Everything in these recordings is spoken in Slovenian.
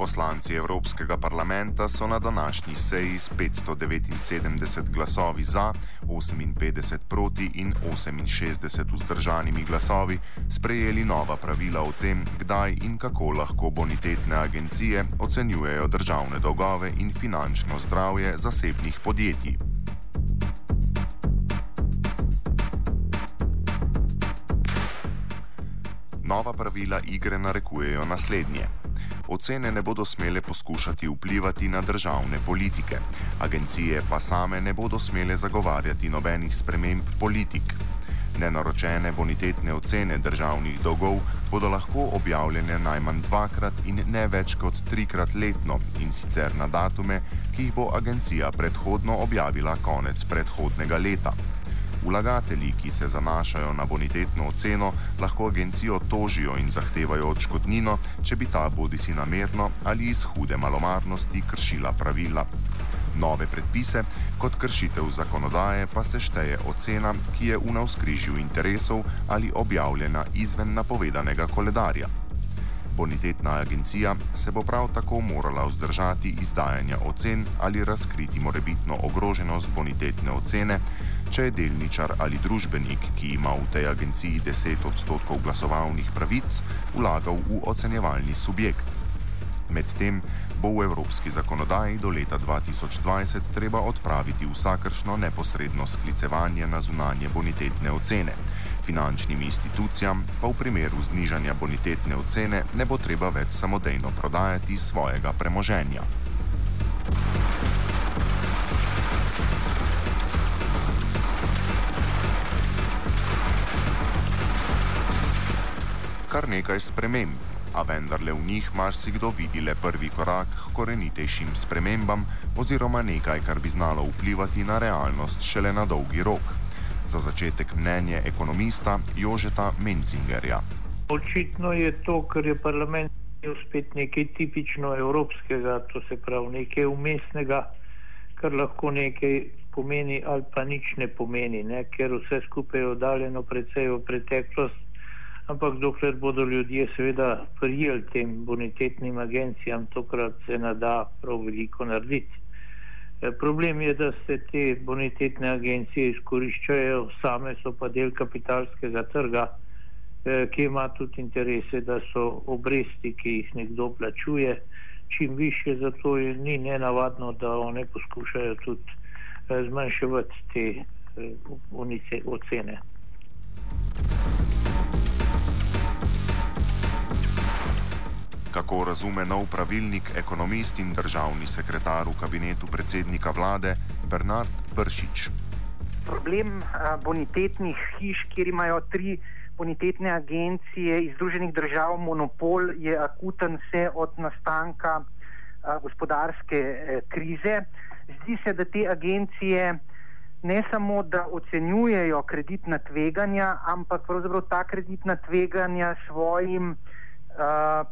Poslanci Evropskega parlamenta so na današnji seji s 579 glasovi za, 58 proti in 68 vzdržanimi glasovi sprejeli nova pravila o tem, kdaj in kako lahko bonitetne agencije ocenjujejo državne dolgove in finančno zdravje zasebnih podjetij. Nova pravila igre narekujejo naslednje. Ocene ne bodo smele poskušati vplivati na državne politike, agencije pa same ne bodo smele zagovarjati nobenih sprememb politik. Nenaročene bonitetne ocene državnih dolgov bodo lahko objavljene najmanj dvakrat in ne več kot trikrat letno in sicer na datume, ki jih bo agencija predhodno objavila konec predhodnega leta. Vlagatelji, ki se zanašajo na bonitetno oceno, lahko agencijo tožijo in zahtevajo odškodnino, če bi ta bodi si namerno ali iz hude malomarnosti kršila pravila. Nove predpise kot kršitev zakonodaje pa se šteje ocena, ki je v navskrižju interesov ali objavljena izven napovedanega koledarja. Bonitetna agencija se bo prav tako morala vzdržati izdajanja ocen ali razkriti morebitno ogroženost bonitetne ocene, če je delničar ali družbenik, ki ima v tej agenciji 10 odstotkov glasovalnih pravic, vlagal v ocenjevalni subjekt. Medtem bo v evropski zakonodaji do leta 2020 treba odpraviti vsakršno neposredno sklicevanje na zunanje bonitetne ocene. Finančnim institucijam pa v primeru znižanja bonitetne ocene ne bo treba več samodejno prodajati svojega premoženja. Kar nekaj sprememb, a vendarle v njih marsikdo vidi le prvi korak k korenitejšim spremembam oziroma nekaj, kar bi znalo vplivati na realnost šele na dolgi rok. Za začetek mnenje ekonomista Jožeta Mencingerja. Očitno je to, kar je parlament imel spet nekaj tipično evropskega, to se pravi nekaj umestnega, kar lahko nekaj pomeni ali pa nič ne pomeni, ne? ker vse skupaj je oddaljeno predvsej v preteklost ampak dokler bodo ljudje seveda prijeli tem bonitetnim agencijam, tokrat se ne da prav veliko narediti. E, problem je, da se te bonitetne agencije izkoriščajo, same so pa del kapitalskega trga, e, ki ima tudi interese, da so obresti, ki jih nekdo plačuje, čim više, zato je ni nenavadno, da one poskušajo tudi e, zmanjševati te ocene. Kako razume nov pravilnik ekonomist in državni sekretar v kabinetu predsednika vlade Bernard Bršič? Problem bonitetnih hiš, kjer imajo tri bonitetne agencije iz Združenih držav monopol, je akuten vse od nastanka gospodarske e, krize. Zdi se, da te agencije ne samo, da ocenjujejo kreditna tveganja, ampak pravzaprav ta kreditna tveganja svojim Eh,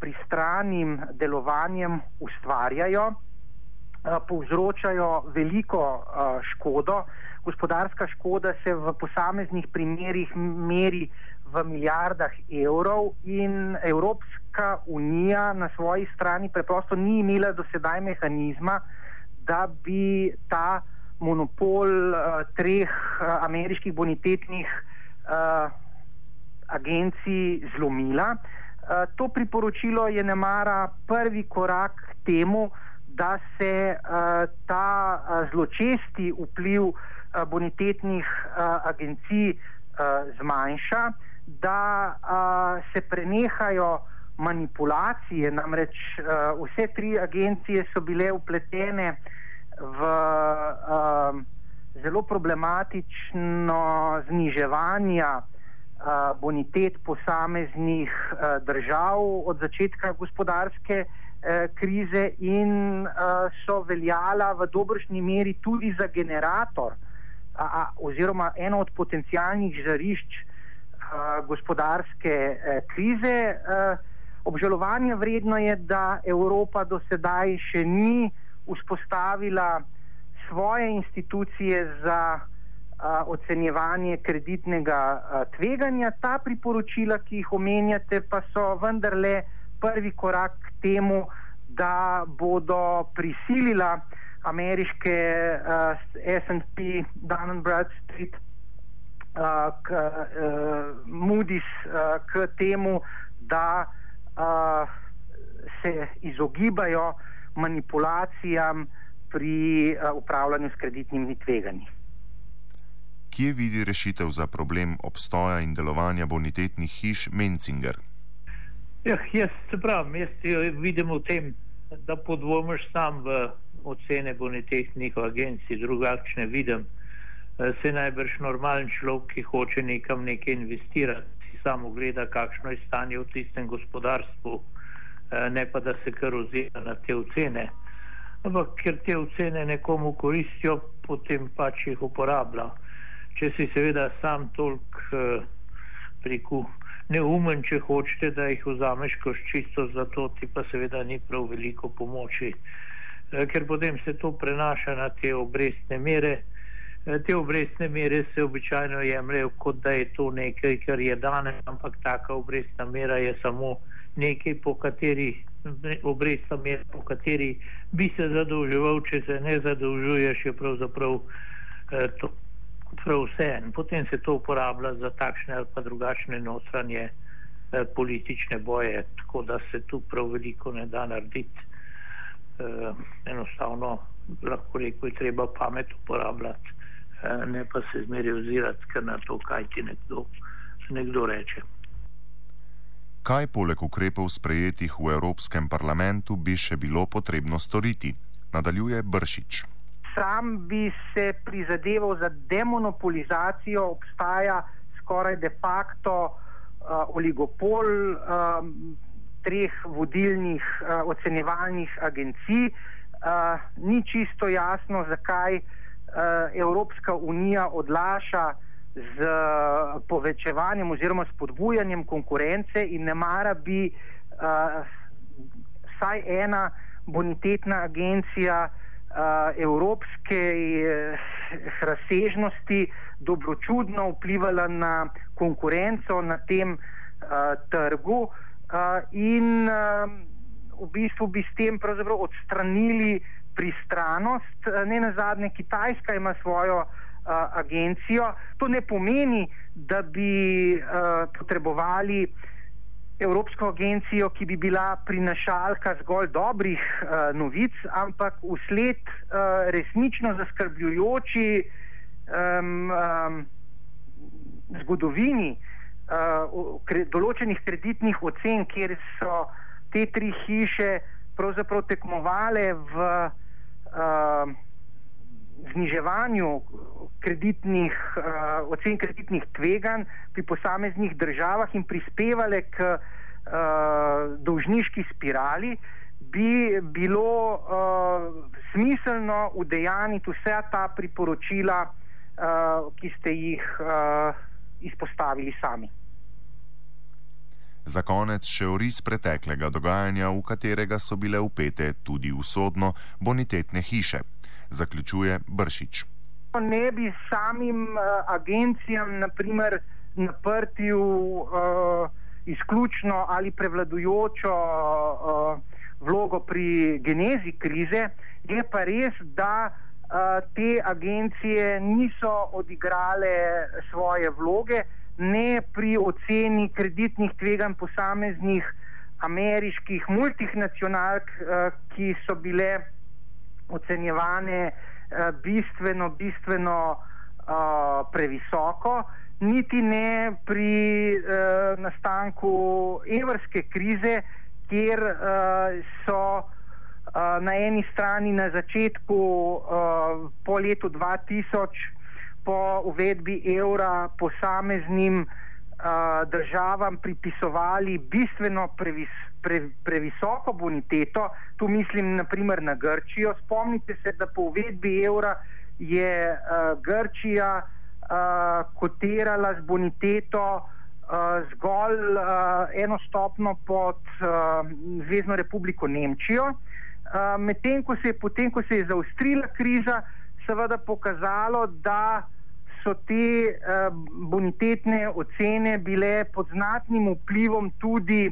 pristranim delovanjem ustvarjajo, uh, povzročajo veliko uh, škodo. Gospodarska škoda se v posameznih primerjih meri v milijardah evrov in Evropska unija na svoji strani preprosto ni imela do sedaj mehanizma, da bi ta monopol uh, treh uh, ameriških bonitetnih uh, agencij zlomila. Uh, Eh, to priporočilo je nemara prvi korak k temu, da se uh, ta uh, zločesti vpliv bonitetnih agencij zmanjša, da se prenehajo manipulacije, namreč vse tri agencije so bile upletene v zelo problematično zniževanje bonitet posameznih držav od začetka gospodarske krize in so veljala v dobršni meri tudi za generator oziroma eno od potencijalnih žarišč gospodarske krize. Obžalovanje vredno je, da Evropa do sedaj še ni vzpostavila svoje institucije za ocenjevanje kreditnega tveganja. Ta priporočila, ki jih omenjate, pa so vendarle prvi korak k temu, da bodo prisilila ameriške SP, Dun Bradstreet, k, Moody's k temu, da se izogibajo manipulacijam pri upravljanju s kreditnimi tveganji. Kje vidi rešitev za problem obstoja in delovanja bonitetnih hiš Menzinger? Ja, jaz se pravi, jaz vidim v tem, da podvomiš sam v ocene bonitetnih agencij, drugačne vidim. Eh, se najbrž normalen človek, ki hoče nekam nekaj investirati, si samo gleda, kakšno je stanje v tistem gospodarstvu, eh, ne pa da se kar ozira na te ocene. Ampak ker te ocene nekomu koristijo, potem pač jih uporablja. Če si seveda sam tolk eh, priku neumen, če hočete, da jih vzameš kot čisto za to, ti pa seveda ni prav veliko pomoči. Ker potem se to prenaša na te obrestne mere, Eh, te obrestne mere se običajno jemljajo, kot da je to nekaj, kar je danes, ampak taka obrestna mera je samo nekaj, po kateri, obrestna mera, po kateri bi se zadolževal, če se ne zadolžuješ, je pravzaprav eh, to prav vse. In potem se to uporablja za takšne ali pa drugačne notranje eh, politične boje, tako da se tu prav veliko ne da narediti. Enostavno lahko rekel, je treba pamet uporabljati. Eh, ne pa se zmeri ozirati na to, kaj ti nekdo, nekdo reče. Kaj poleg ukrepov sprejetih v Evropskem parlamentu bi še bilo potrebno storiti? Nadaljuje Bršič. Sam bi se prizadeval za demonopolizacijo, obstaja skoraj de facto uh, oligopol uh, treh vodilnih uh, ocenjevalnih agencij. Uh, ni čisto jasno, zakaj uh, Eh, Evropska unija odlaša z povečevanjem oziroma spodbujanjem konkurence in ne mara bi uh, vsaj ena bonitetna agencija uh, evropske uh, razsežnosti dobročudno vplivala na konkurenco na tem uh, trgu uh, in uh, v bistvu bi s tem odstranili pristranost, eh, ne na zadnje, Kitajska ima svojo uh, agencijo. To ne pomeni, da bi uh, potrebovali Evropsko agencijo, ki bi bila prinašalka zgolj dobrih uh, novic, ampak usled uh, resnično zaskrbljujoči um, um, zgodovini uh, kre, določenih kreditnih ocen, kjer so te tri hiše pravzaprav tekmovale v uh, zniževanju kreditnih, uh, ocen kreditnih tveganj pri posameznih državah in prispevale k uh, dolžniški spirali, bi bilo uh, smiselno udejaniti vse ta priporočila, uh, ki ste jih uh, izpostavili sami. Za konec še oris preteklega dogajanja, v katerega so bile upete tudi usodno bonitetne hiše, zaključuje Bršič. Ne bi samim uh, agencijam, naprimer, naprtil uh, izključno ali prevladujočo uh, vlogo pri genezi krize, je pa res, da uh, te agencije niso odigrale svoje vloge ne pri oceni kreditnih tveganj posameznih ameriških multinacionalk, eh, ki so bile ocenjevane eh, bistveno, bistveno eh, previsoko, niti ne pri nastanku evrske krize, kjer so na eni strani na začetku po letu 2000 po uvedbi evra posameznim uh, državam pripisovali bistveno previs, pre, previsoko boniteto, tu mislim naprimer na Grčijo. Spomnite se, da po uvedbi evra je uh, Grčija uh, kotirala z boniteto uh, zgolj uh, eno stopno pod uh, Zvezdno republiko Nemčijo. Uh, Medtem ko se je potem, ko se je zaustrila kriza, seveda pokazalo, da so te uh, bonitetne ocene bile pod znatnim vplivom tudi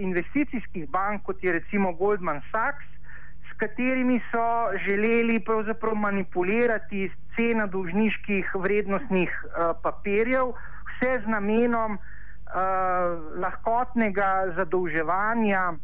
investicijskih bank, kot je recimo Goldman Sachs, s katerimi so želeli pravzaprav manipulirati cena dolžniških vrednostnih uh, papirjev, vse z namenom uh, lahkotnega zadolževanja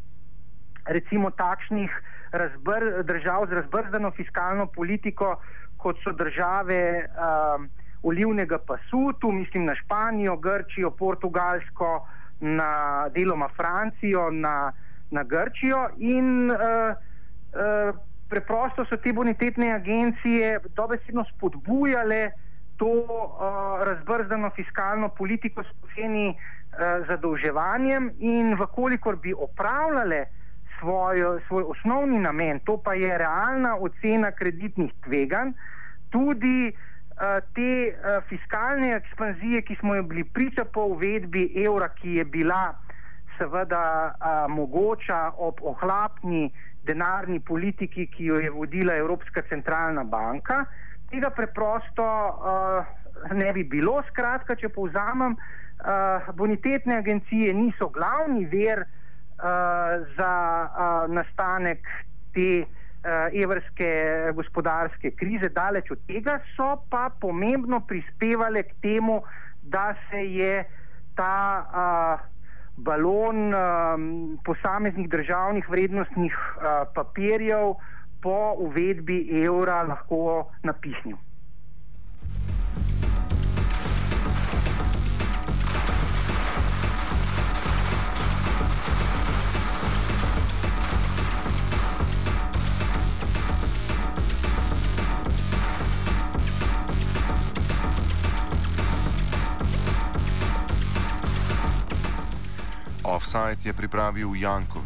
recimo takšnih razbr, držav z razbrzdano fiskalno politiko, kot so države uh, olivnega pasu, tu mislim na Španijo, Grčijo, Portugalsko, na deloma Francijo, na, na Grčijo in uh, uh, preprosto so te bonitetne agencije dobesedno spodbujale to uh, razbrzdano fiskalno politiko s poceni uh, zadolževanjem in vkolikor bi opravljale svoj, svoj osnovni namen, to pa je realna ocena kreditnih tveganj, tudi uh, te uh, fiskalne ekspanzije, ki smo jo bili priča po uvedbi evra, ki je bila seveda uh, mogoča ob ohlapni denarni politiki, ki jo je vodila Evropska centralna banka, tega preprosto uh, ne bi bilo. Skratka, če povzamem, uh, bonitetne agencije niso glavni ver, za uh, nastanek te uh, evrske gospodarske krize, daleč od tega, so pa pomembno prispevale k temu, da se je ta uh, balon um, posameznih državnih vrednostnih uh, papirjev po uvedbi evra lahko napihnil. Offside je pripravil Jankovič.